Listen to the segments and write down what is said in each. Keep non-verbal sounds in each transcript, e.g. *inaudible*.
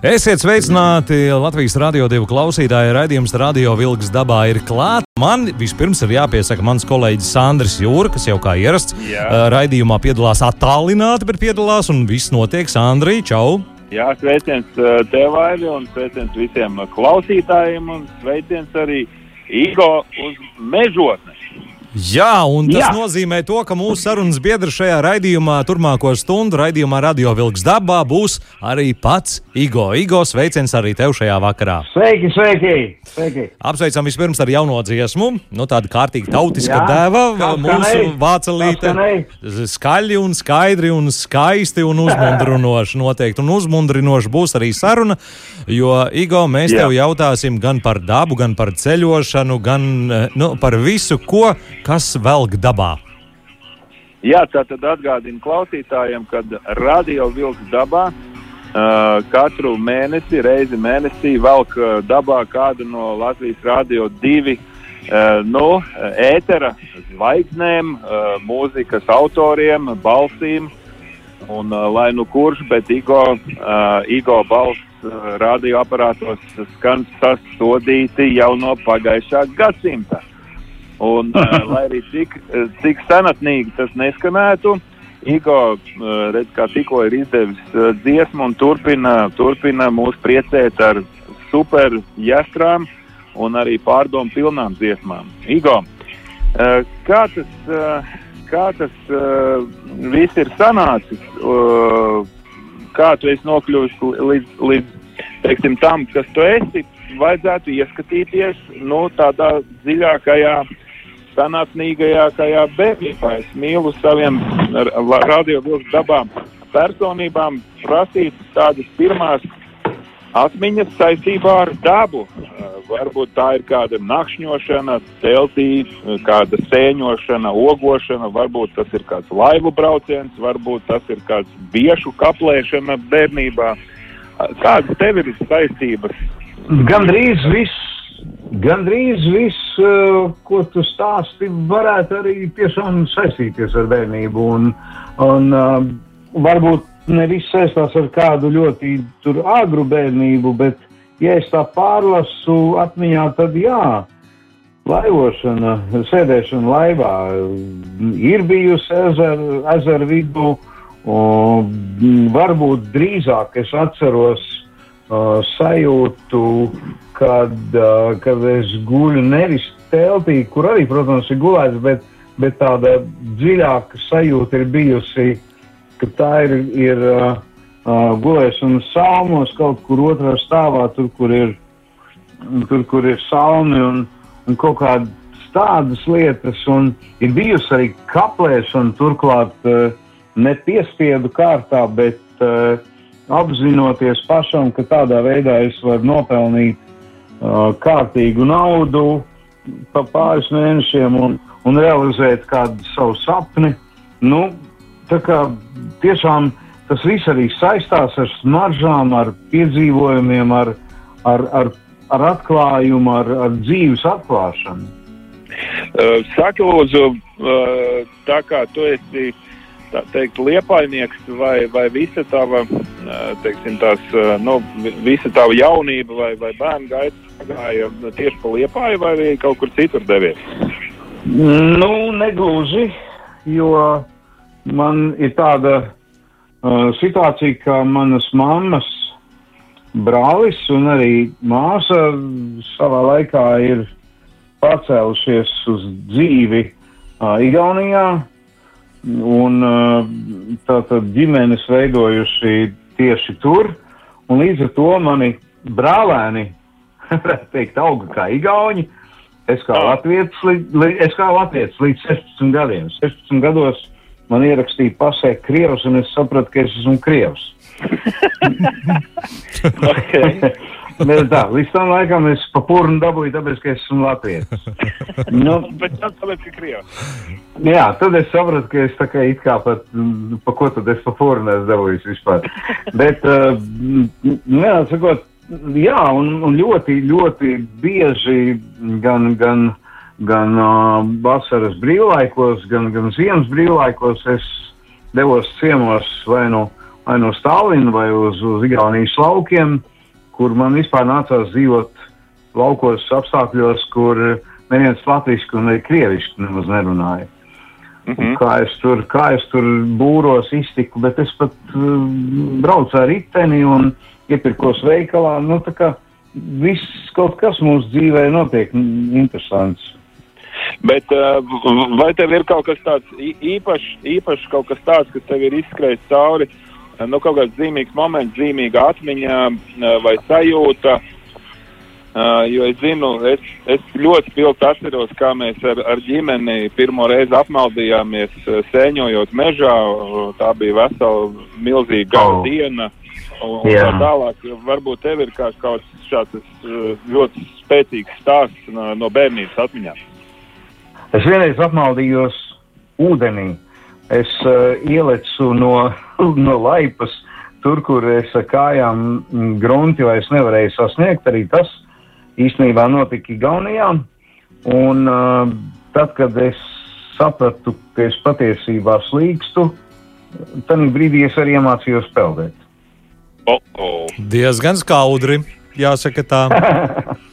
Esiet sveicināti Latvijas radio divu klausītāji. Radījums Radio Vilks dabā ir klāts. Man vispirms ir jāpiesaka mans kolēģis Sandrs Jūra, kas jau kā ierasts Jā. raidījumā piedalās attālināti, bet piedalās un viss notiek. Sandrī, čau! Jā, sveiciens tev, Aili, un sveiciens visiem klausītājiem, un sveiciens arī Igo uz mežotnes. Jā, un tas Jā. Nozīmē to, ka mūsu sarunas biedrs šajā raidījumā, turpmāko stundu raidījumā Radio Vilks dabā, būs arī pats Igo. Igo, sveiciens arī tev šajā vakarā! Sveiki, sveiki! sveiki. Apsveicam vispirms ar jauno dziesmu, nu tāda kārtīga tautiska Jā, dēva, kā mūsu vācelīte. Skaļi un skaidri un skaisti un uzmundrinoši *laughs* noteikti. Un uzmundrinoši būs arī saruna, jo, Igo, mēs Jā. tev jautāsim gan par dabu, gan par ceļošanu, gan eh, nu, par visu, ko, kas velk dabā. Jā, tā tad atgādinu klausītājiem, ka Radio Vilks dabā uh, katru mēnesi, reizi mēnesī velk dabā kādu no Latvijas radio divi. Uh, nu, ētera zvaigznēm, uh, mūzikas autoriem, balsīm, un uh, lai nu kurš, bet Igo, uh, Igo balss radioaparātos skan sastodīti jau no pagājušā gadsimta. Un, *laughs* uh, lai arī cik, uh, cik senatnīgi tas neskanētu, Igo uh, redz, kā tikko ir izdevis uh, dziesmu un turpina, turpina mūs priecēt ar super jāstrām un arī pārdomu pilnām dziesmām. Igo, uh, kā tas, uh, kā tas uh, viss ir sanācis? Uh, kā tu esi nokļuvis līdz, līdz teiksim, tam, kas tu esi, vajadzētu ieskatīties nu, tādā dziļākajā, sanācīgākajā bērnībā. Es mīlu saviem radiovilku dabām personībām prasīt tādas pirmās atmiņas saistībā ar dabu. Uh, varbūt tā ir kāda nakšņošana, teltī, kāda sēņošana, ogošana, varbūt tas ir kāds laivu brauciens, varbūt tas ir kāds biešu kaplēšana bērnībā. Uh, Kādas tev ir saistības? Gandrīz viss, gandrīz viss, uh, ko tu stāsti, varētu arī tiešām saistīties ar bērnību. Un, un uh, varbūt ne viss saistās ar kādu ļoti agru bērnību, bet, ja es tā pārlasu atmiņā, tad jā. Laivošana, sēdēšana laivā ir bijusi ezeru ezer vidū. Varbūt drīzāk es atceros uh, sajūtu, kad, uh, kad es guļu nevis teltī, kur arī, protams, ir gulēts, bet, bet tāda dziļāka sajūta ir bijusi, ka tā ir, ir uh, uh, gulēšana salmos kaut kur otrā stāvā, tur, kur ir, tur, kur ir salmi un, un kaut kādas tādas lietas, un ir bijusi arī kaplēšana turklāt. Uh, ne piespiedu kārtā, bet uh, apzinoties pašam, ka tādā veidā es varu nopelnīt kārtīgu naudu pa pāris mēnešiem un, un realizēt kādu savu sapni. Nu, tā kā tiešām tas viss arī saistās ar smaržām, ar piedzīvojumiem, ar, ar, ar, ar atklājumu, ar, ar dzīves atklāšanu. Uh, Saka, lūdzu, uh, tā kā tu esi teikt, liepainieks vai, vai visa tava, teiksim, tās, nu, vi- visa tava jaunība vai, vai bērnu gaita gāja tieši pa liepāju vai arī kaut kur citur devies? Nu, negluži, jo man ir tāda uh, situācija, ka manas mammas brālis un arī māsa savā laikā ir pacēlušies uz dzīvi uh, Igaunijā, un uh, tātad ģimenes veidojuši tieši tur, un līdz ar to mani brālēni, *laughs* varētu teikt, auga kā Igauni. Es kā es kā Latvijas līdz 16 gadiem. 16 gados man ierakstīja pasē Krievs, un es sapratu, ka es esmu Krievs. *laughs* *laughs* Tā, līdz tam laikam es pa purnu dabūju, tāpēc, ka esmu latvietis. nu, Bet tas tāpēc, ka krievs. Jā, tad es sapratu, ka es tā kā it kā pat, mm, pa ko tad es pa purnu esmu dabūjis vispār. Bet, uh, jā, sakot, jā, un, un ļoti, ļoti bieži gan, gan, gan uh, vasaras brīvlaikos, gan, gan ziemas brīvlaikos es devos ciemos vai nu, vai no Stalina vai uz, uz Igaunijas laukiem, kur man vispār nācās dzīvot laukos apstākļos, kur neviens latviešu un arī krieviski nemaz nerunāja. Mm -hmm. Kā es tur, kā es tur būros iztiku, bet es pat uh, braucu ar riteni un iepirkos veikalā. Nu, tā kā viss kaut kas mūsu dzīvē notiek interesants. Bet uh, vai tev ir kaut kas tāds īpašs, īpašs kaut kas tāds, kas tev ir izskrējis cauri, nu, kaut kāds zīmīgs moments, zīmīga atmiņa uh, vai sajūta? Uh, jo es zinu, es, es ļoti spilgti atceros, kā mēs ar, ar ģimeni pirmo reizi apmaldījāmies sēņojot mežā. Tā bija vesela milzīga oh. diena. Un, un tā tālāk, varbūt tev ir kā, kaut kāds šāds ļoti spēcīgs stāsts no, no bērnības atmiņām. Es vienreiz apmaldījos ūdenī. Es uh, ielecu no, *clears throat* no laipas, tur, kur es ar kājām grunti vairs nevarēju sasniegt. Arī tas īstenībā notika Igaunijā. Un uh, tad, kad es sapratu, ka es patiesībā slīkstu, tad brīdī es arī iemācījos peldēt. Oh -oh. Diezgan skaudri, jāsaka tā. *laughs*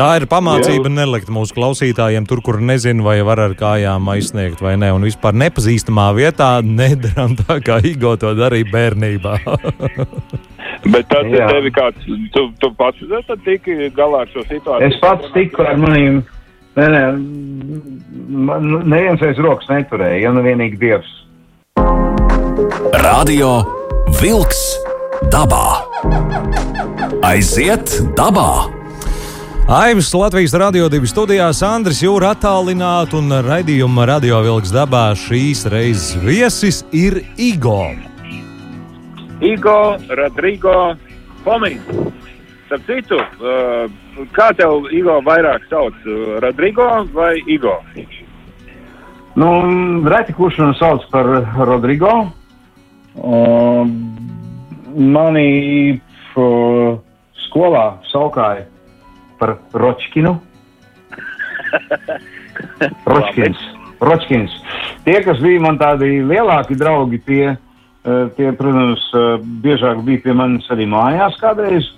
Tā ir pamācība Jā. nelikt mūsu klausītājiem tur, kur nezinu, vai var ar kājām aizsniegt vai nē. Un vispār nepazīstamā vietā nedaram tā, kā Igo to darīja bērnībā. *laughs* Bet tas Jā. ir tevi kāds, tu, tu pats tiki galā ar šo situāciju? Es pats tiku ar maniem, nē, nē, man neviens aiz rokas neturēja, ja nu vienīgi Dievs. Radio Vilks dabā. Aiziet dabā! Aivis Latvijas radio divi studijās, Andris Jūra attālināti un raidījuma radio vilks dabā šīs reizes viesis ir Igo. Igo, Rodrigo, Pomins. Starp citu, uh, kā tev Igo vairāk sauc? Rodrigo vai Igo? Nu, reti kurš man sauc par Rodrigo. Uh, mani uh, skolā saukāja par Ročkinu. *laughs* Ročkins. Ročkins. Tie, kas bija man tādi lielāki draugi, tie, eh, tie protams, eh, biežāk bija pie manis arī mājās kādreiz.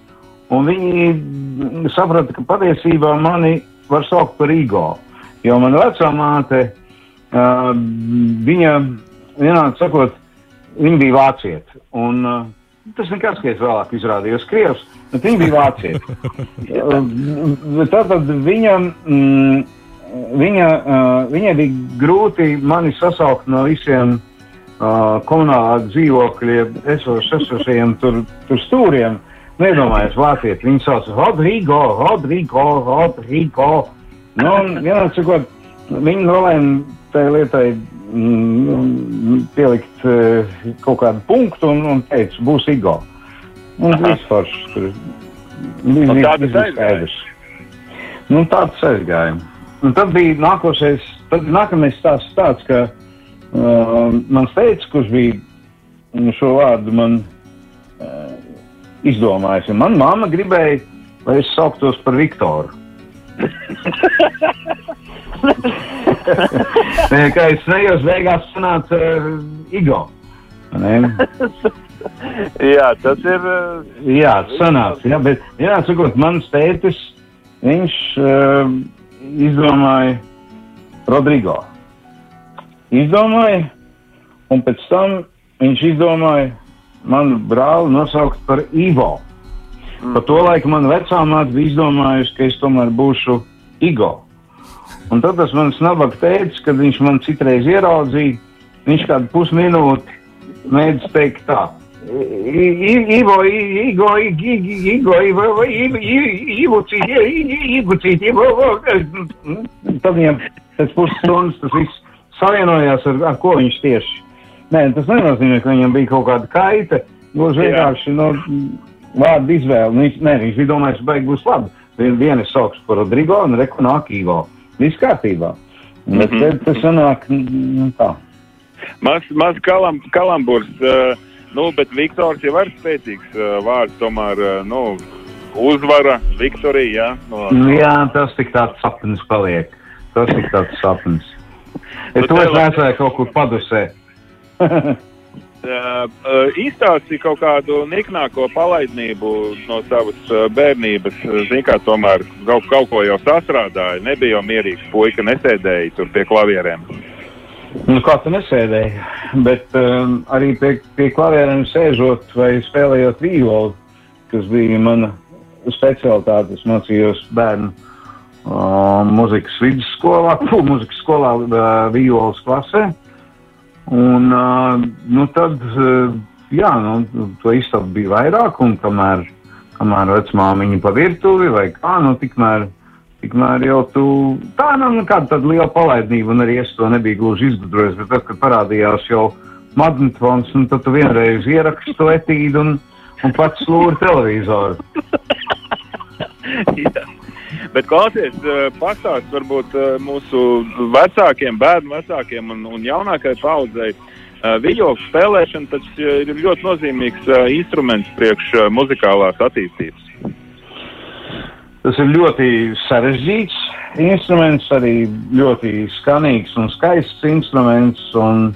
Un viņi saprata, ka patiesībā mani var saukt par Igo. Jo man vecā māte, uh, viņa, vienādi sakot, viņa bija vācieta. Un uh, tas nekas, ka es vēlāk izrādījos Krievs. Bet viņa bija vācieta. *laughs* Tātad viņa, mm, viņa, uh, viņai bija grūti mani sasaukt no visiem uh, komunālā dzīvokļa esošajiem tur, tur stūriem. Nedomājies, vācieti. Viņi sauc Rodrigo, Rodrigo, Rodrigo. Nu, vienāds sakot, viņi nolēma tai lietai mm, pielikt uh, kaut kādu punktu un, un teica, būs Igo. Un *laughs* viss foršs tur. Bija tāds aizgājums. Nu, tāds aizgājums. Un tad bija nākošais, tad nākamais stāsts tāds, ka uh, mans teicis, kurš bija šo vārdu man uh, izdomājis, un man mamma gribēja, lai es sauktos par Viktoru. *laughs* *laughs* Kā es nejos, beigās sanāca uh, Igo. *laughs* jā, tas ir. Uh, jā, sanāca. Jā, bet, jā, sakot, mans tētis, viņš uh, izdomāja Rodrigo. Izdomāja, un pēc tam viņš izdomāja manu brāli nosaukt par Ivo. Mm. Pa to laiku man vecā māte bija izdomājusi, ka es tomēr būšu Igo. Un tad tas mans nabaga tētis, kad viņš man citreiz ieraudzīja, viņš kādu pusminūti mēģināja teikt tā. Ivo, Igo, Ivo, Ivo, Ivo, Ivo, Tad viņam pēc pusstundas tas viss savienojās ar, ar ko viņš tieši. Nē, tas nenozīmē, ka viņam bija kaut kāda kaita. Gluži vienkārši, nu, vārdu izvēle. Ne, viņš bija domājis, ka beig būs labi. Vien, viena sauc par Rodrigo un Reku nākīvo. Viss kārtībā. Bet mm -hmm. tas sanāk nu, tā. Maz, maz kalam, kalamburs, uh, nu, bet Viktors jau ir spēcīgs uh, vārds, tomēr, uh, nu, uzvara, Viktorija, jā. No, no. Jā, tas tik tāds sapnis paliek. Tas tik tāds sapnis. Es to es nesēju kaut kur padusē. *laughs* Uh, izstāstīja kaut kādu niknāko palaidnību no savas uh, bērnības. Ziniet, kā tomēr kaut, kaut ko jau sastrādāja. Nebija jau mierīgs puika, nesēdēja tur pie klavierēm. Nu, kā tu nesēdēji, bet um, arī pie, pie klavierēm sēžot vai spēlējot vīolu, kas bija mana specialitāte. Es mācījos bērnu uh, muzikas vidusskolā, *laughs* muzikas skolā uh, vīolas klasē. Un, nu tad, jā, nu, to istabu bija vairāk, un kamēr, kamēr vecmāmiņa pa virtuvi vai kā, nu, tikmēr, tikmēr jau tu, tā nav nu, nekāda tāda liela palaidnība, un arī es to nebiju gluži izgudrojis, bet tad, kad parādījās jau magnetofons, nu, tad tu vienreiz ieraksti to etīdu un, un pats slūri televizoru. *laughs* *laughs* Bet klausies, eh, pastāst varbūt eh, mūsu vecākiem, bērnu vecākiem un, un jaunākajai paudzei. Eh, Video spēlēšana taču ir ļoti nozīmīgs instruments priekš muzikālās attīstības. Tas ir ļoti sarežģīts instruments, arī ļoti skanīgs un skaists instruments. Un,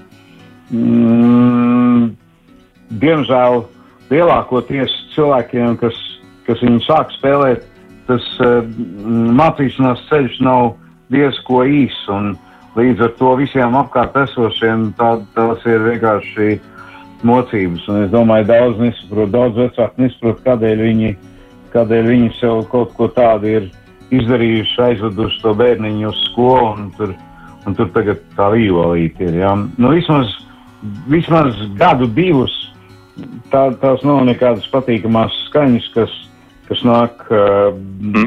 mm, diemžēl lielākoties cilvēkiem, kas, kas viņu sāk spēlēt, tas uh, mācīšanās ceļš nav diezko īs. Līdz ar to visiem apkārt esošiem tā, tas ir vienkārši mocības. Un es domāju, daudz nesaprot, daudz vecāku nesaprot, kādēļ viņi, kādēļ viņi sev kaut ko tādu ir izdarījuši, aizveduši to bērniņu uz skolu. Un tur, un tur tagad tā vīolīte ir. Ja? Nu, vismaz, vismaz gadu, divus tā, tās nav nekādas patīkamas skaņas, kas kas nāk uh,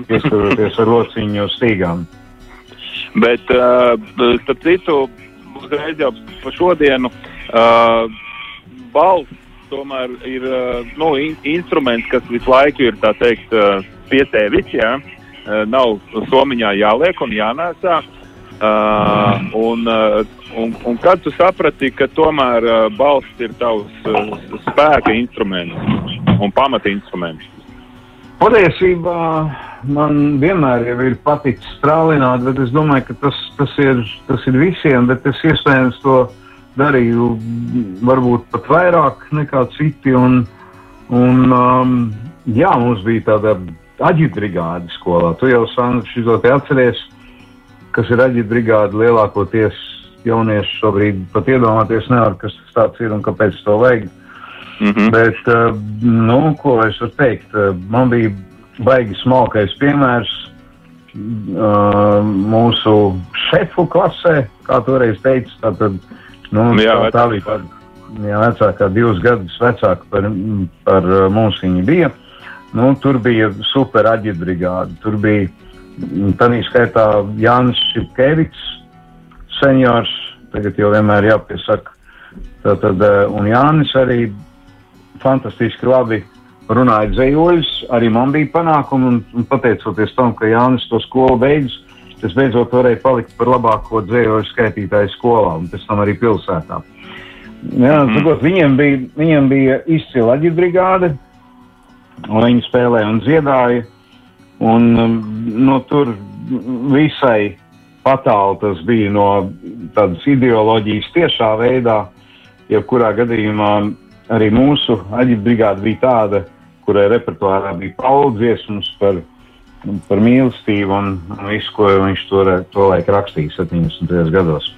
pieskaroties ar rociņu stīgām. Bet, uh, starp citu, uzreiz jau par šodienu uh, balss tomēr ir uh, nu, in instruments, kas visu laiku ir, tā teikt, uh, pietēvis, jā. Uh, nav somiņā jāliek un jānēsā. Uh, un, uh, un, un kad tu saprati, ka tomēr uh, balss ir tavs uh, spēka instruments un pamata instruments? Patiesībā man vienmēr ir paticis strālināt, bet es domāju, ka tas, tas, ir, tas ir visiem, bet es iespējams to darīju varbūt pat vairāk nekā citi. Un, un, um, jā, mums bija tāda aģitbrigāde skolā. Tu jau, Sandra, šo te atceries, kas ir aģitbrigāde lielākoties jaunieši šobrīd pat iedomāties nevar, kas tas tāds ir un kāpēc to vajag. Mm -hmm. Bet, uh, nu, ko es varu teikt? Uh, man bija baigi smalkais piemērs uh, mūsu šefu klasē, kā toreiz teica. Tātad, nu, jā, tā, tā bija tāda, jā, vecākā, divus gadus vecāka par, par mums viņa bija. Nu, tur bija super aģitbrigāde. Tur bija tādā skaitā Jānis Šipkevics, seniors, tagad jau vienmēr jāpiesaka. Tātad, un Jānis arī fantastiski labi runāja dzējoļus, arī man bija panākumi, un, un pateicoties tam, ka Jānis to skolu beidzis, es beidzot varēju palikt par labāko dzējoļu skaitītāju skolā, un pēc tam arī pilsētā. Jā, mm. sakot, viņiem, bija, viņiem bija izcila aģitbrigāde, un viņi spēlēja un dziedāja, un um, no tur visai patāli tas bija no tādas ideoloģijas tiešā veidā, jebkurā gadījumā arī mūsu aģita brigāde bija tāda, kurai repertuārā bija paudziesmas par, par mīlestību un, un visu, ko viņš to, to laiku rakstīja 70. gados.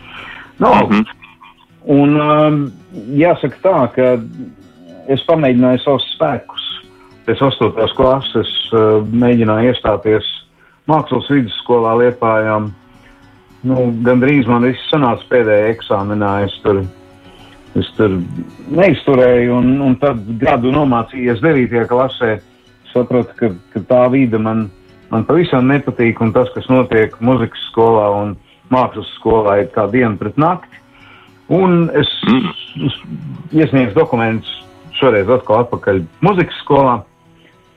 No, mm -hmm. Un um, jāsaka tā, ka es pamēģināju savus spēkus. Pēc 8. klases uh, mēģināju iestāties mākslas vidusskolā Liepājām. Nu, Gan drīz man viss sanāca pēdējā eksāmenā. Es tur Es tur neizturēju, un, un tad gadu nomācījies 9. klasē. Sapratu, ka, ka tā vide man, man pavisam nepatīk, un tas, kas notiek muzikas skolā un mākslas skolā, ir kā diena pret nakti. Un es, es iesniedzu dokumentus šoreiz atkal atpakaļ muzikas skolā.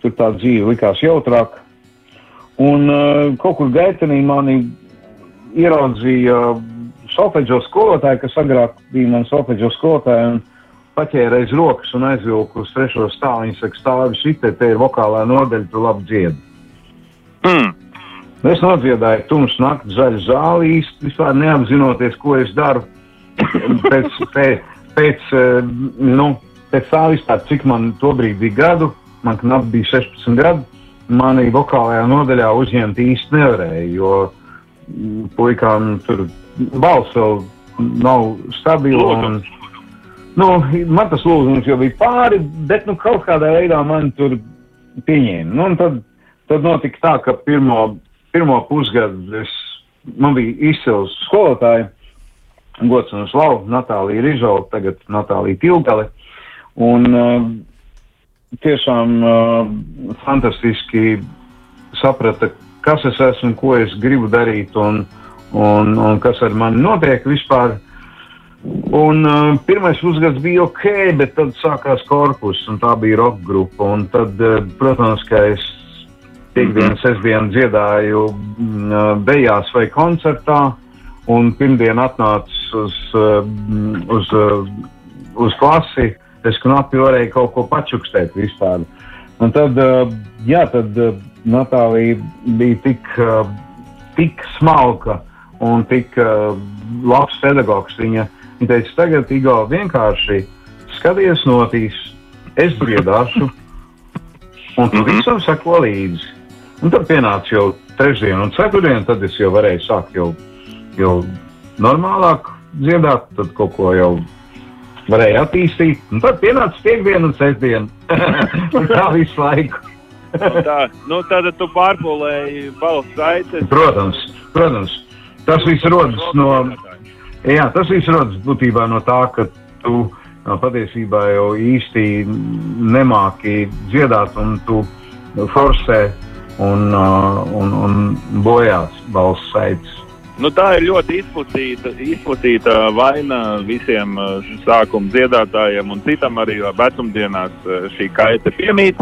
tur tā dzīve likās jautrāka. Un uh, kaut kur gaitenī mani ieraudzīja solfeģo skolotāja, kas agrāk bija mans solfeģo skolotāja, un paķēra aiz rokas un aizvilka uz trešo stāvu. Viņa saka, stāvi šitē, te ir vokālā nodeļa, tu labi dziedi. Mm. Es nodziedāju tumšu nakti zaļu zāli īsti, vispār neapzinoties, ko es daru. *coughs* pēc, pēc, pēc, nu, pēc tā vispār, cik man tobrīd bija gadu, man knapi bija 16 gadi, manī vokālajā nodaļā uzņemt īsti nevarēja, jo puikām tur balss vēl nav stabila. Un, nu, man tas lūgums jau bija pāri, bet nu, kaut kādā veidā man tur pieņēma. Nu, tad, tad notika tā, ka pirmo, pirmo pusgadu es, man bija izcils skolotāji, gods un slavu, Natālija Rižola, tagad Natālija Tilgale. Un uh, tiešām uh, fantastiski saprata, kas es esmu, ko es gribu darīt un, un, un kas ar mani notiek vispār. Un uh, pirmais pusgads bija ok, bet tad sākās korpus, un tā bija roka grupa. Un tad, uh, protams, ka es piekdienu, sestdienu dziedāju uh, bejās vai koncertā, un pirmdien atnācis uz, uh, uz, uh, uz klasi es knapi varēju kaut ko pačukstēt vispār. Un tad, uh, jā, tad uh, Natālija bija tik, uh, tik smalka un tik uh, labs pedagogs. Viņa, viņa teica, tagad Igo vienkārši skaties notīs, es dziedāšu, un tu visam sako līdzi. Un tad pienāca jau trešdiena un ceturtdiena, tad es jau varēju sākt jau, jau normālāk dziedāt, tad kaut ko jau varēja attīstīt. Un tad pienāca piekdiena un sestdiena. *laughs* tā visu laiku. tā, nu, tad tu pārpūlēji balss saites. Protams, protams. Tas viss rodas no, jā, tas viss rodas būtībā no tā, ka tu patiesībā jau īsti nemāki dziedāt un tu forsē un, un, un bojās balss saites. Nu, tā ir ļoti izplatīta, izplatīta vaina visiem sākuma dziedātājiem un citam arī vecumdienās šī kaita piemīt.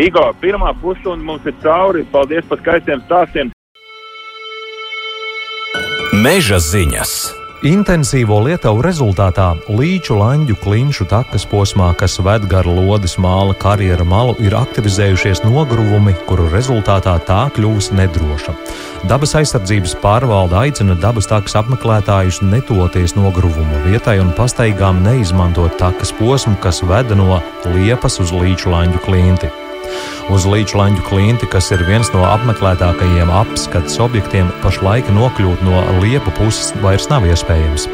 Igo, pirmā pusstunda mums ir cauri. Paldies par skaistiem stāstiem. Meža ziņas! Intensīvo lietavu rezultātā līču laņģu klinšu takas posmā, kas ved gar lodes māla karjera malu, ir aktivizējušies nogruvumi, kuru rezultātā tā kļūs nedroša. Dabas aizsardzības pārvalde aicina dabas takas apmeklētājus netoties nogruvuma vietai un pastaigām neizmantot takas posmu, kas veda no liepas uz līču laņģu klinti. Uz līča laņģu klinti, kas ir viens no apmeklētākajiem apskates objektiem, pašlaik nokļūt no liepa puses vairs nav iespējams.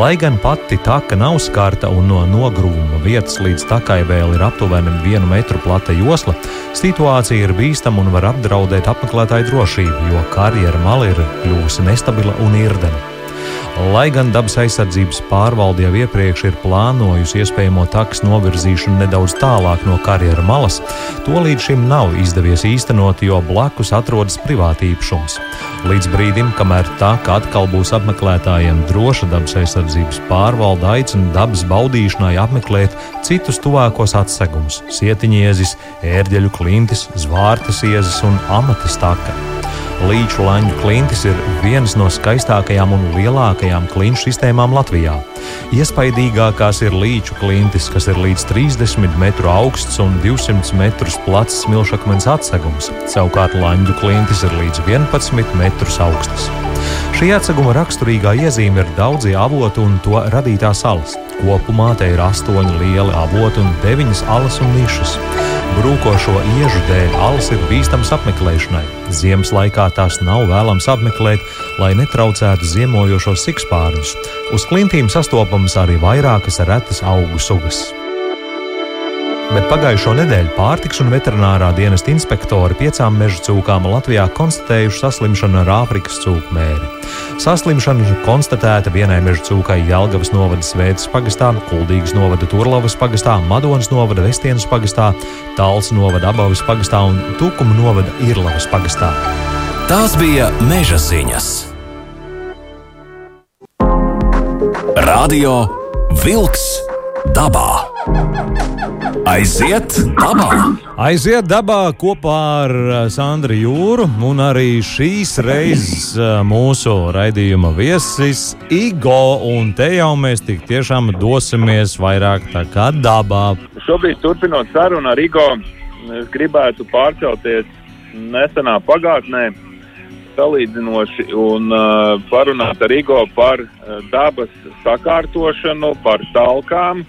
Lai gan pati taka nav skarta un no nogruvuma vietas līdz takai vēl ir aptuveni vienu metru plata josla, situācija ir bīstama un var apdraudēt apmeklētāju drošību, jo karjera mala ir kļuvusi nestabila un irdena. Lai gan dabas aizsardzības pārvalde jau iepriekš ir plānojusi iespējamo takas novirzīšanu nedaudz tālāk no karjeras malas, to līdz šim nav izdevies īstenot, jo blakus atrodas privāti īpašums. Līdz brīdim, kamēr taka atkal būs apmeklētājiem droša, dabas aizsardzības pārvalde aicina dabas baudīšanai apmeklēt citus tuvākos atsegumus - sietiņiezis, ērģeļu klintis, zvārtas iezis un amatas taka. Līču laņģu klintis ir viens no skaistākajām un lielākajām klinšu sistēmām Latvijā. Iespaidīgākās ir līču klintis, kas ir līdz 30 metru augsts un 200 metrus plats smilšakmens atsegums. Savukārt laņģu klintis ir līdz 11 metrus augstas. Šī atseguma raksturīgā iezīme ir daudzi avoti un to radītās salas. Kopumā te ir astoņi lieli avoti un deviņas alas un nišas. Brūkošo iežu dēļ alas ir bīstams apmeklēšanai. Ziemas laikā tās nav vēlams apmeklēt, lai netraucētu ziemojošos sikspārņus. Uz klintīm sastopamas arī vairākas retas augu sugas. Bet pagājušo nedēļu pārtiks un veterinārā dienesta inspektori piecām meža cūkām Latvijā konstatējuši saslimšanu ar Āfrikas cūku mēri. Saslimšana konstatēta vienai meža cūkai Jelgavas novada Svētas pagastā, Kuldīgas novada Turlavas pagastā, Madonas novada Vestienas pagastā, Tāls novada Abavas pagastā un Tukuma novada Irlavas pagastā. Tās bija meža ziņas. Radio Vilks dabā. Aiziet dabā! Aiziet dabā kopā ar uh, Sandru Jūru un arī šīs reizes uh, mūsu raidījuma viesis Igo. Un te jau mēs tik tiešām dosimies vairāk tā kā dabā. Šobrīd, turpinot sarunu ar Igo, es gribētu pārcelties nesenā pagātnē, salīdzinoši un uh, parunāt ar Igo par uh, dabas sakārtošanu, par talkām.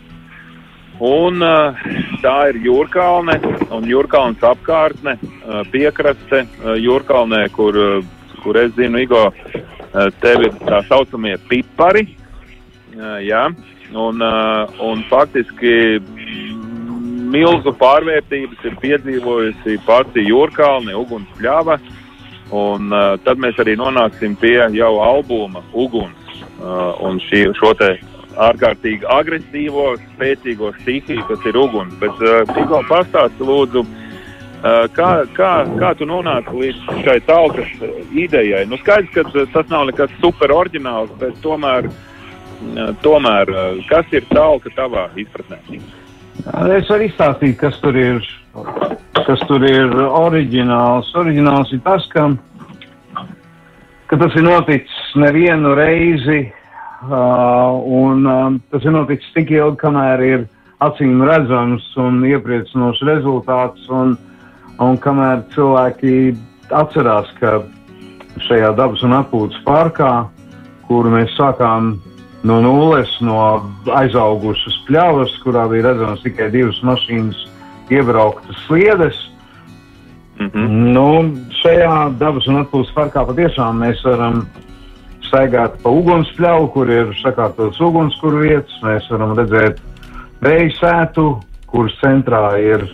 Un, uh, tā ir jūrkalne un jūrkalnes apkārtne, uh, piekraste uh, jūrkalnē, kur, kur es zinu, Igo, tev ir tā saucamie pipari. Jā, un, un faktiski milzu pārvērtības ir piedzīvojusi pati jūrkalne, ugunspļāva. Uh, Un, tad mēs arī nonāksim pie jau albuma Uguns un šī, šo te ārkārtīgi agresīvo, spēcīgo stihiju, kas ir uguns. Bet, uh, Tigo, pastāsti lūdzu, uh, kā, kā, kā tu nonāci līdz šai talkas idejai? Nu, skaidrs, ka tas nav nekas super oriģināls, bet tomēr, uh, tomēr kas ir talka tavā izpratnē? Es varu izstāstīt, kas tur ir kas tur ir oriģināls. Oriģināls ir tas, ka, ka tas ir noticis nevienu reizi, uh, un uh, tas ir noticis tik ilgi, kamēr ir acīm redzams un iepriecinošs rezultāts, un, un kamēr cilvēki atcerās, ka šajā dabas un atpūtas parkā, kuru mēs sākām no nulles, no aizaugušas pļavas, kurā bija redzams tikai divas mašīnas iebrauktas sliedes. Mm -hmm. nu, šajā dabas un atpūtas parkā patiešām mēs varam staigāt pa ugunspļauju, kur ir sakārtotas ugunskura vietas. Mēs varam redzēt vēja sētu, kuras centrā ir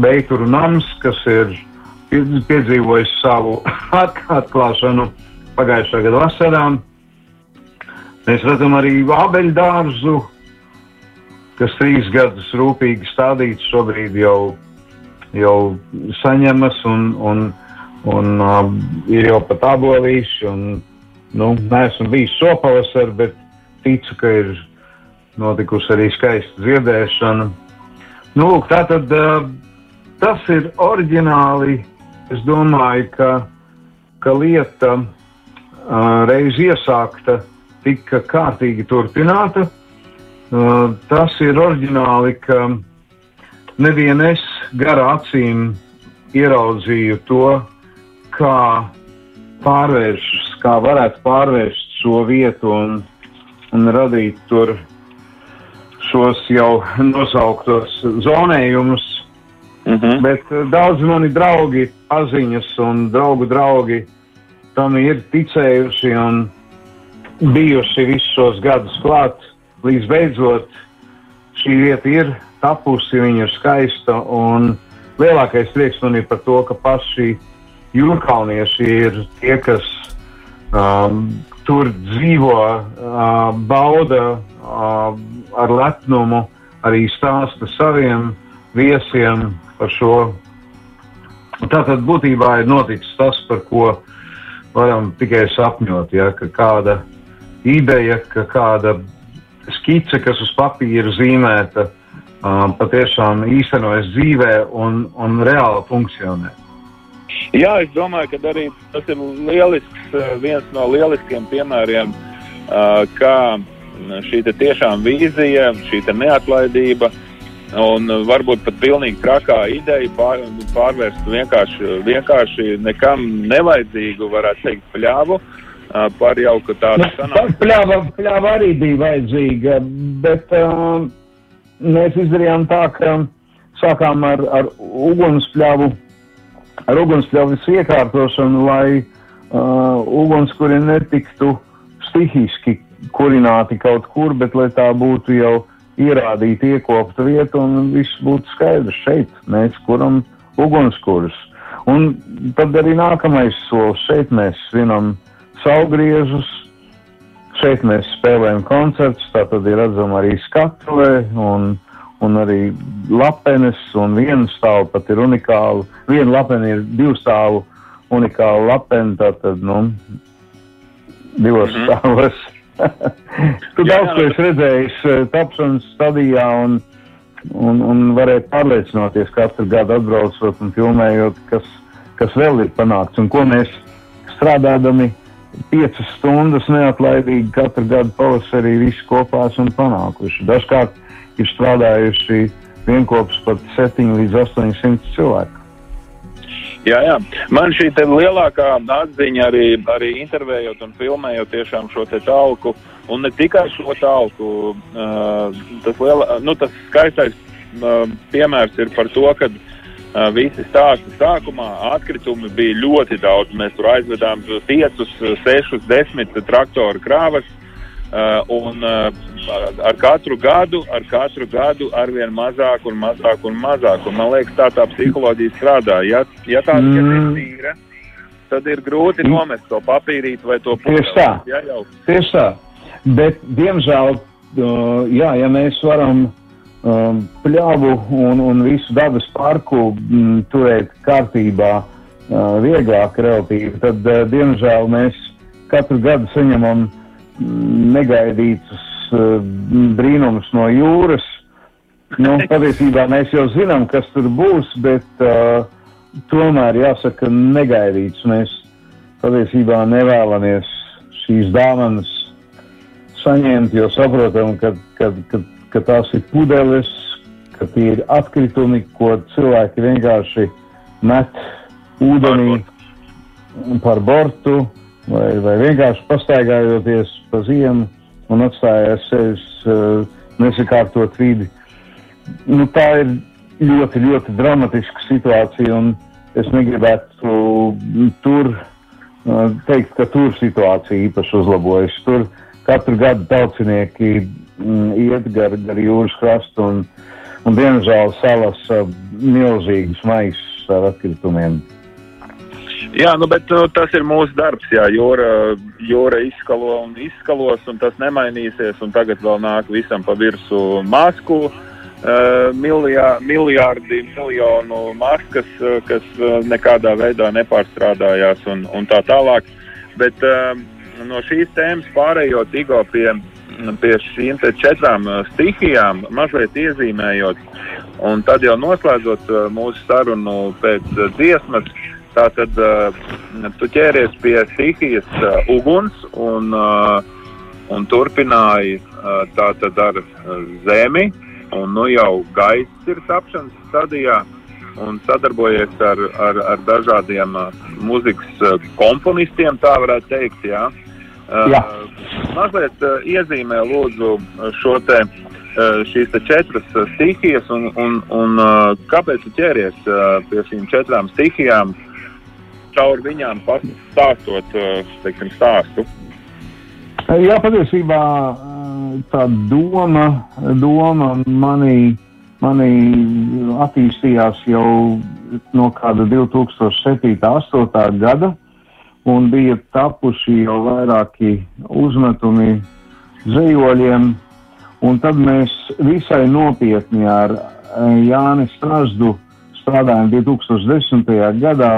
Beituru nams, kas ir piedzīvojis savu *laughs* atklāšanu pagājušā gada vasarā. Mēs redzam arī abeļu dārzu, kas trīs gadus rūpīgi stādīts, šobrīd jau, jau saņemas un, un, un uh, ir jau pat abolīši. Un, nu, neesmu bijis šopavasar, bet ticu, ka ir notikusi arī skaista dziedēšana. Nu, lūk, tā tad tas ir oriģināli. Es domāju, ka, ka lieta reiz iesākta, tika kārtīgi turpināta. Tas ir oriģināli, ka nevien es garā acīm ieraudzīju to, kā pārvērst, kā varētu pārvērst šo vietu un, un radīt tur šos jau nosauktos zonējumus. Mm -hmm. Bet uh, daudz mani draugi, paziņas un draugu draugi tam ir ticējuši un bijuši visus šos gadus klāt līdz beidzot šī vieta ir tapusi, viņa ir skaista. Un lielākais prieks man ir par to, ka paši jūrkalnieši ir tie, kas um, tur dzīvo, uh, bauda uh, ar lepnumu, arī stāsta saviem viesiem par šo. Tātad būtībā ir noticis tas, par ko varam tikai sapņot, ja, ka kāda ideja, ka kāda skice, kas uz papīra zīmēta, um, patiešām īstenojas dzīvē un, un reāli funkcionē. Jā, es domāju, ka arī tas ir lielisks, viens no lieliskiem piemēriem, uh, kā šī tiešām vīzija, šī neatlaidība un varbūt pat pilnīgi trakā ideja pār, pārvērst vienkārši, vienkārši nekam nevajadzīgu, varētu teikt, pļāvu. Par jau tādu nu, pļāva, pļāva arī bija vajadzīga, bet uh, mēs izdarījām tā, ka sākām ar, ar ugunspļāvu, ar ugunspļāvas iekārtošanu, lai uh, ugunskuri netiktu stihiski kurināti kaut kur, bet lai tā būtu jau ierādīta, iekopta vieta un viss būtu skaidrs šeit. Mēs kuram ugunskurus. Un tad arī nākamais solis šeit mēs svinam saulgriežus. Šeit mēs spēlējam koncertus, tā tad ir redzama arī skatuvē un, un arī lapenes, un viena stāva pat ir unikāla. Viena lapene ir divu stāvu unikāla lapene, tātad, nu, divos mm -hmm. stāvos. *laughs* tu jā, daudz ko esi redzējis eh, tapšanas stadijā, un, un, un varēt pārliecināties katru gadu atbraucot un filmējot, kas, kas vēl ir panākts un ko mēs strādādami piecas stundas neatlaidīgi katru gadu pavasarī visi kopā esam panākuši. Dažkārt ir strādājuši vienopus pat 7 līdz 800 cilvēku. Jā, jā. Man šī lielākā atziņa arī, arī intervējot un filmējot tiešām šo te talku, un ne tikai šo talku, uh, tas, liela, nu, tas skaistais uh, piemērs ir par to, ka uh, visi stāsta sākumā atkritumi bija ļoti daudz. Mēs tur aizvedām 5, 6, 10 traktoru krāvas. Uh, un uh, ar katru gadu, ar katru gadu arvien mazāk un mazāk un mazāk. Un man liekas, tā tā psiholoģija strādā. Ja, ja tā mm. ir tīra, tad ir grūti mm. nomest to papīrīti vai to putekli. Tieši tā. Ja, jau. Tieši tā. Bet, diemžēl, uh, jā, ja mēs varam pļāvu un, un visu dabas parku m, mm, turēt kārtībā vieglāk relatīvi, tad, diemžēl, mēs katru gadu saņemam negaidītus uh, brīnumus no jūras. Nu, *laughs* patiesībā mēs jau zinām, kas tur būs, bet uh, tomēr jāsaka, negaidīts. Mēs patiesībā nevēlamies šīs dāvanas saņemt, jo saprotam, ka, ka, ka, ka tās ir pudeles, ka tie ir atkritumi, ko cilvēki vienkārši met ūdenī par bortu vai, vai vienkārši pastaigājoties pa ziemu un atstājot sevis uh, nesakārtot vidi. Nu, tā ir ļoti, ļoti dramatiska situācija, un es negribētu tur uh, teikt, ka tur situācija īpaši uzlabojas. Tur katru gadu tautsinieki mm, iet gar, gar jūras krastu, un, un diemžēl salas uh, milzīgus maisus ar atkritumiem. Jā, nu, bet nu, tas ir mūsu darbs. Jā, jūra, jūra izskalo un izskalos, un tas nemainīsies. Tagad vēl nāk visam pa virsmu masku. Uh, miljā, miljārdi, miljonu maskas, uh, kas uh, nekādā veidā nepārstrādājās, un, un tā tālāk. Bet uh, no šīs tēmas pārējot Igo pie, pie šīm četrām stihijām, mazliet iezīmējot, un tad jau noslēdzot mūsu sarunu pēc dziesmas, uh, Tātad uh, tu ķēries pie stihijas uh, uguns un, uh, un turpināji uh, tātad ar uh, zemi, un nu jau gaiss ir tapšanas stadijā, un sadarbojies ar, ar, ar dažādiem uh, muzikas uh, komponistiem, tā varētu teikt, jā. Uh, jā. Mazliet uh, iezīmē lūdzu šo te uh, šīs te četras stihijas un, un, un uh, kāpēc tu ķēries uh, pie šīm četrām stihijām, caur viņām pastāstot uh, teiksim, stāstu. Jā, patiesībā uh, tā doma, doma manī, manī attīstījās jau no kāda 2007. 8. gada, un bija tapuši jau vairāki uzmetumi zvejoļiem, un tad mēs visai nopietni ar uh, Jāni Strasdu strādājām 2010. gadā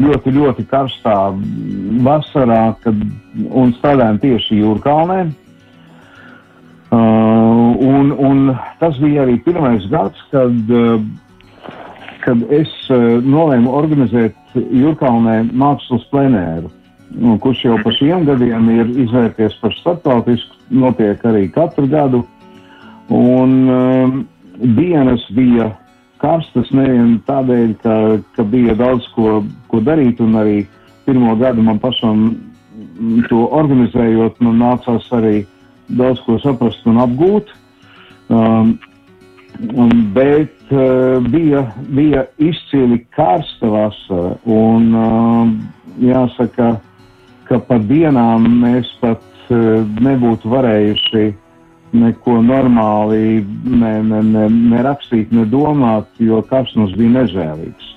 ļoti, ļoti karstā vasarā, kad strādājām tieši Jūrkalnē. Uh, un, un tas bija arī pirmais gads, kad, uh, kad es uh, nolēmu organizēt Jūrkalnē mākslas plenēru, nu, kurš jau pa šiem gadiem ir izvērties par starptautisku, notiek arī katru gadu. Un uh, dienas bija karstas nevien tādēļ, ka, ka bija daudz ko, ko darīt, un arī pirmo gadu man pašam to organizējot, man nācās arī daudz ko saprast un apgūt. Um, bet uh, bija, bija izcili karsta vasara, un uh, jāsaka, ka pa dienām mēs pat uh, nebūtu varējuši neko normāli ne, ne, ne, ne rakstīt, ne domāt, jo karš mums bija nežēlīgs.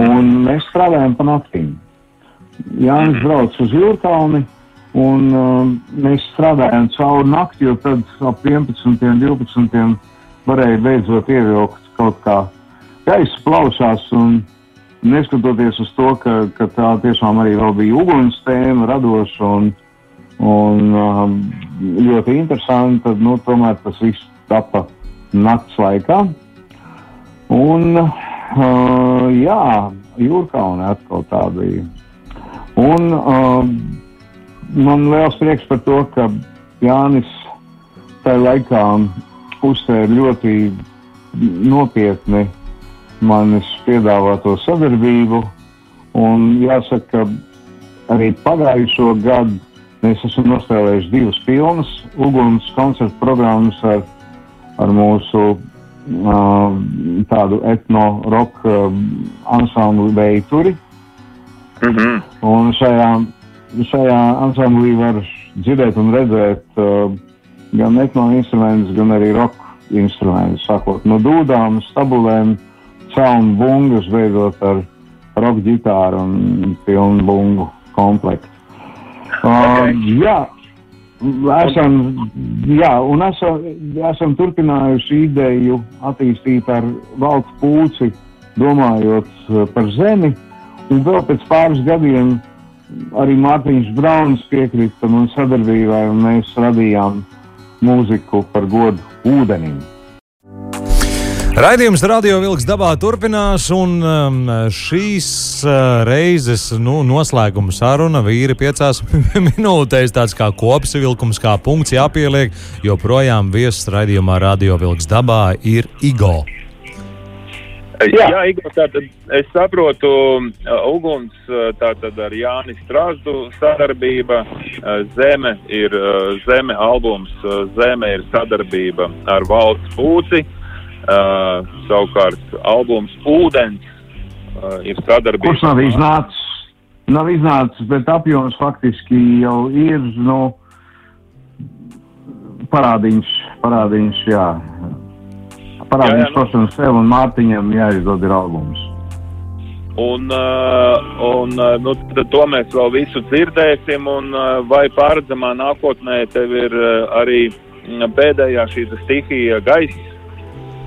Un mēs strādājam pa naktīm. Jānis brauc uz jūrkalni, un uh, mēs strādājam cauri nakti, jo tad ap 11, 12 varēja beidzot ievilkt kaut kā gaisa plaušās. Un, neskatoties uz to, ka, ka tā tiešām arī bija uguns tēma, radoša un, un um, ļoti interesanti, tad nu, tomēr tas viss tapa nakts laikā. Un, uh, jā, jūrkauna atkal tā bija. Un uh, man liels prieks par to, ka Jānis tajā laikā uztvēra ļoti nopietni manis piedāvāto sadarbību. Un jāsaka, ka arī pagājušo gadu mēs esam nospēlējuši divas pilnas uguns koncertu programmas ar, ar mūsu uh, tādu etno-roka uh, ansambli veituri. Mm -hmm. Un šajā, šajā ansamblī var dzirdēt un redzēt uh, gan etno instrumentus, gan arī roka instrumentus, sākot no dūdām, stabulēm, caunu bungas, beidzot ar roka ģitāru un pilnu bungu komplektu. Okay. Uh, jā, esam, jā, un esam, esam turpinājuši ideju attīstīt ar valsts pūci, domājot uh, par zemi, un vēl pēc pāris gadiem arī Mārtiņš Brauns piekrita man sadarbībai, un mēs radījām mūziku par godu ūdenim. Raidījums Radio Vilks dabā turpinās, un um, šīs uh, reizes nu, noslēguma saruna vīri piecās *laughs* minūtēs, tāds kā kopsavilkums, kā punkts jāpieliek, jo projām viesis raidījumā Radio Vilks dabā ir Igo. Jā, Jā Igor, tātad es saprotu, uh, uguns uh, tātad ar Jānis Strāzdu sadarbība, Zeme ir Zeme albums, Zeme ir sadarbība ar valsts pūci. Uh, savukārt albums Ūdens uh, ir sadarbība. Kurš nav iznācis? Nav iznācis, bet apjoms faktiski jau ir nu, parādiņš, parādiņš, jā. Parādiņš jā, jā, pašam nu. sev un Mārtiņam jāizdod ir albums. Un, uh, un uh, nu, to mēs vēl visu dzirdēsim, un uh, vai pārredzamā nākotnē tev ir arī pēdējā šī stihija gaisa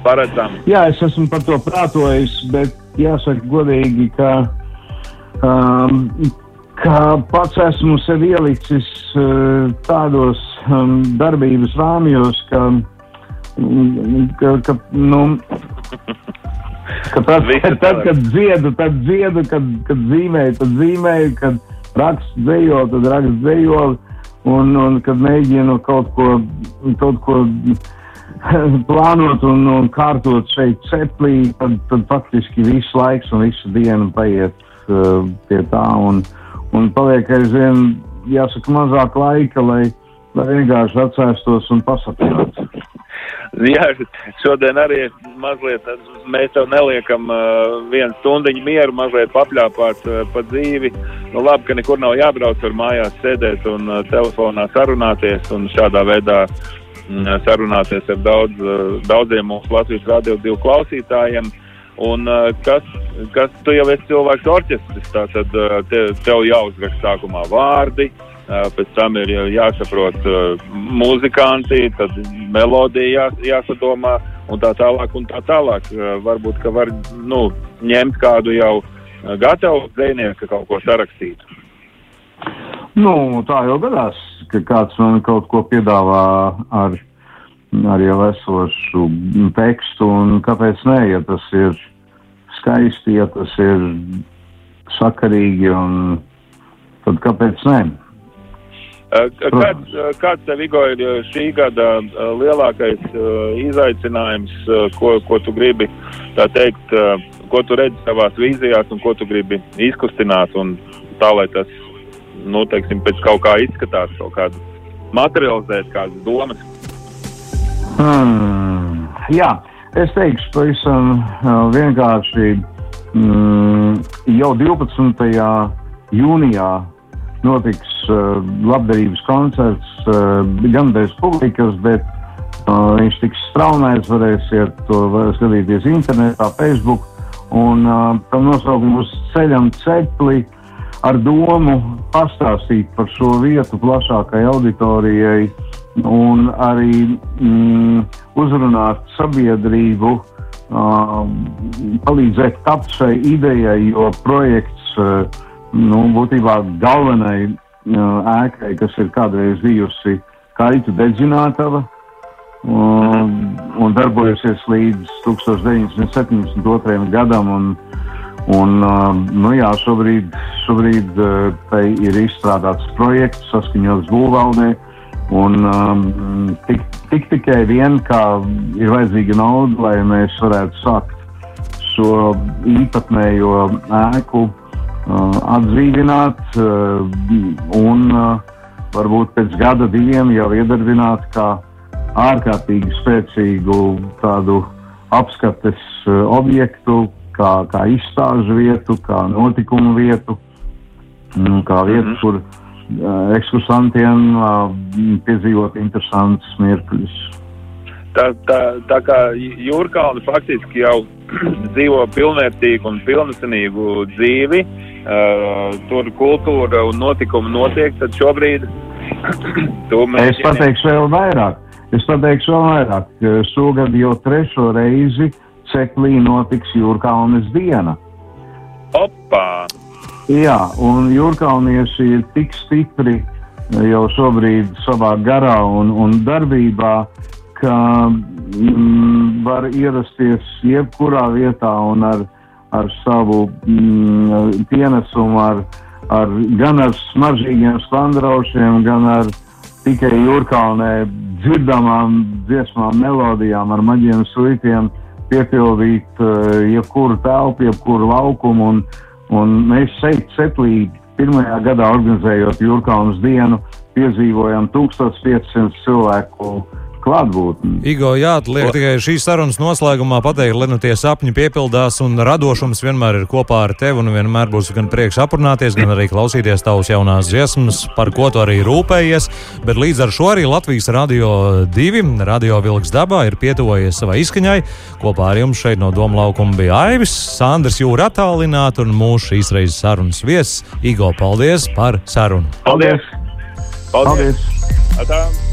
paredzami. Jā, es esmu par to prātojis, bet jāsaka godīgi, ka, um, ka pats esmu sev ielicis uh, tādos um, darbības rāmjos, ka, ka, ka nu, ka tad, kad, tad, kad dziedu, tad dziedu, kad, kad zīmēju, tad zīmēju, kad rakstu dzējo, tad rakstu dzējo, un, un kad mēģinu kaut ko, kaut ko *laughs* plānot un, un kārtot šeit ceplī, tad, tad faktiski viss laiks un visu dienu paiet uh, pie tā. Un, un paliek aizvien, jāsaka, mazāk laika, lai, lai vienkārši atcēstos un pasapņotu. Jā, šodien arī mazliet mēs tev neliekam uh, vienu stundiņu mieru, mazliet papļāpāt uh, pa dzīvi. Nu, labi, ka nekur nav jābrauc ar mājās sēdēt un uh, telefonā sarunāties un šādā veidā uh, sarunāties ar daudz, eh, daudziem mūsu Latvijas radio divu klausītājiem. Un, eh, kas, kas tu jau esi cilvēks orķestris, eh, te, tev jāuzraksta sākumā vārdi, pēc tam ir jāsaprot muzikanti, tad melodija jā, jāsadomā un tā tālāk un tā tālāk. Varbūt, ka var nu, ņemt kādu jau gatavu zvejnieku kaut ko sarakstīt. Nu, tā jau gadās ka kāds man kaut ko piedāvā ar, ar jau esošu tekstu, un kāpēc nē, ja tas ir skaisti, ja tas ir sakarīgi, un tad kāpēc nē? Kāds, kāds tev, Igo, ir šī gada lielākais izaicinājums, ko, ko tu gribi, tā teikt, ko tu redzi savās vīzijās un ko tu gribi izkustināt un tā, lai tas nu, teiksim, pēc kaut kā izskatās, kaut kādu materializēt kādas domas? Hmm, jā, es teikšu pavisam vienkārši. Mm, jau 12. jūnijā notiks uh, labdarības koncerts uh, gan bez publikas, bet uh, viņš tiks straumēts, varēsiet to var skatīties internetā, Facebook, un uh, tam nosaukumu uz ceļam cepli. Ar domu pastāstīt par šo vietu plašākai auditorijai un arī mm, uzrunāt sabiedrību, um, palīdzēt tapt šai idejai, jo projekts uh, nu, būtībā galvenai uh, ēkai, kas ir kādreiz bijusi kaitu dedzinātava, un, un darbojusies līdz 1972. gadam. Un, un, nu jā, šobrīd, šobrīd tai ir izstrādāts projekts, saskaņots būvvaldē. Un, um, tik, tik tikai vien, kā ir vajadzīga nauda, lai mēs varētu sākt šo īpatnējo ēku uh, atdzīvināt uh, un uh, varbūt pēc gada diviem jau iedarbināt kā ārkārtīgi spēcīgu tādu apskates uh, objektu, kā, kā izstāžu vietu, kā notikumu vietu, kā vietu, mm -hmm. kur ekskursantiem piedzīvot interesantus mirkļus. Tā, tā, tā kā Jūrkalna faktiski jau *clears throat* dzīvo pilnvērtīgu un pilnesenīgu dzīvi, uh, tur kultūra un notikumi notiek, tad šobrīd. *clears throat* Es pateikšu vēl vairāk. Es pateikšu vēl vairāk. Šogad jau trešo reizi Ceklī notiks Jūrkalnes diena. Opa! Jā, un jūrkaunieši ir tik stipri jau šobrīd savā garā un, un darbībā, ka mm, var ierasties jebkurā vietā un ar, ar savu mm, pienesumu, ar, ar, gan ar smaržīgiem spandraušiem, gan ar tikai jūrkalnē dzirdamām dziesmām, melodijām, ar maģiem suitiem piepildīt uh, jebkuru telpu, jebkuru laukumu. Un, Un mēs šeit, Setlī, pirmajā gadā organizējot Jūrkaunas dienu, piedzīvojam 1500 cilvēku klātbūtni. Igo, jā, liek tikai šīs sarunas noslēgumā pateikt, lai nu tie sapņi piepildās un radošums vienmēr ir kopā ar tevi un vienmēr būs gan prieks aprunāties, gan arī klausīties tavus jaunās dziesmas, par ko tu arī rūpējies. Bet līdz ar šo arī Latvijas Radio 2, Radio Vilks dabā ir pietuvojies savai izskaņai. Kopā ar jums šeit no Doma laukuma bija Aivis, Sandrs Jūra attālināta un mūsu šīs reizes sarunas viesis Igo. Paldies par sarunu! Paldies! Paldies! Paldies.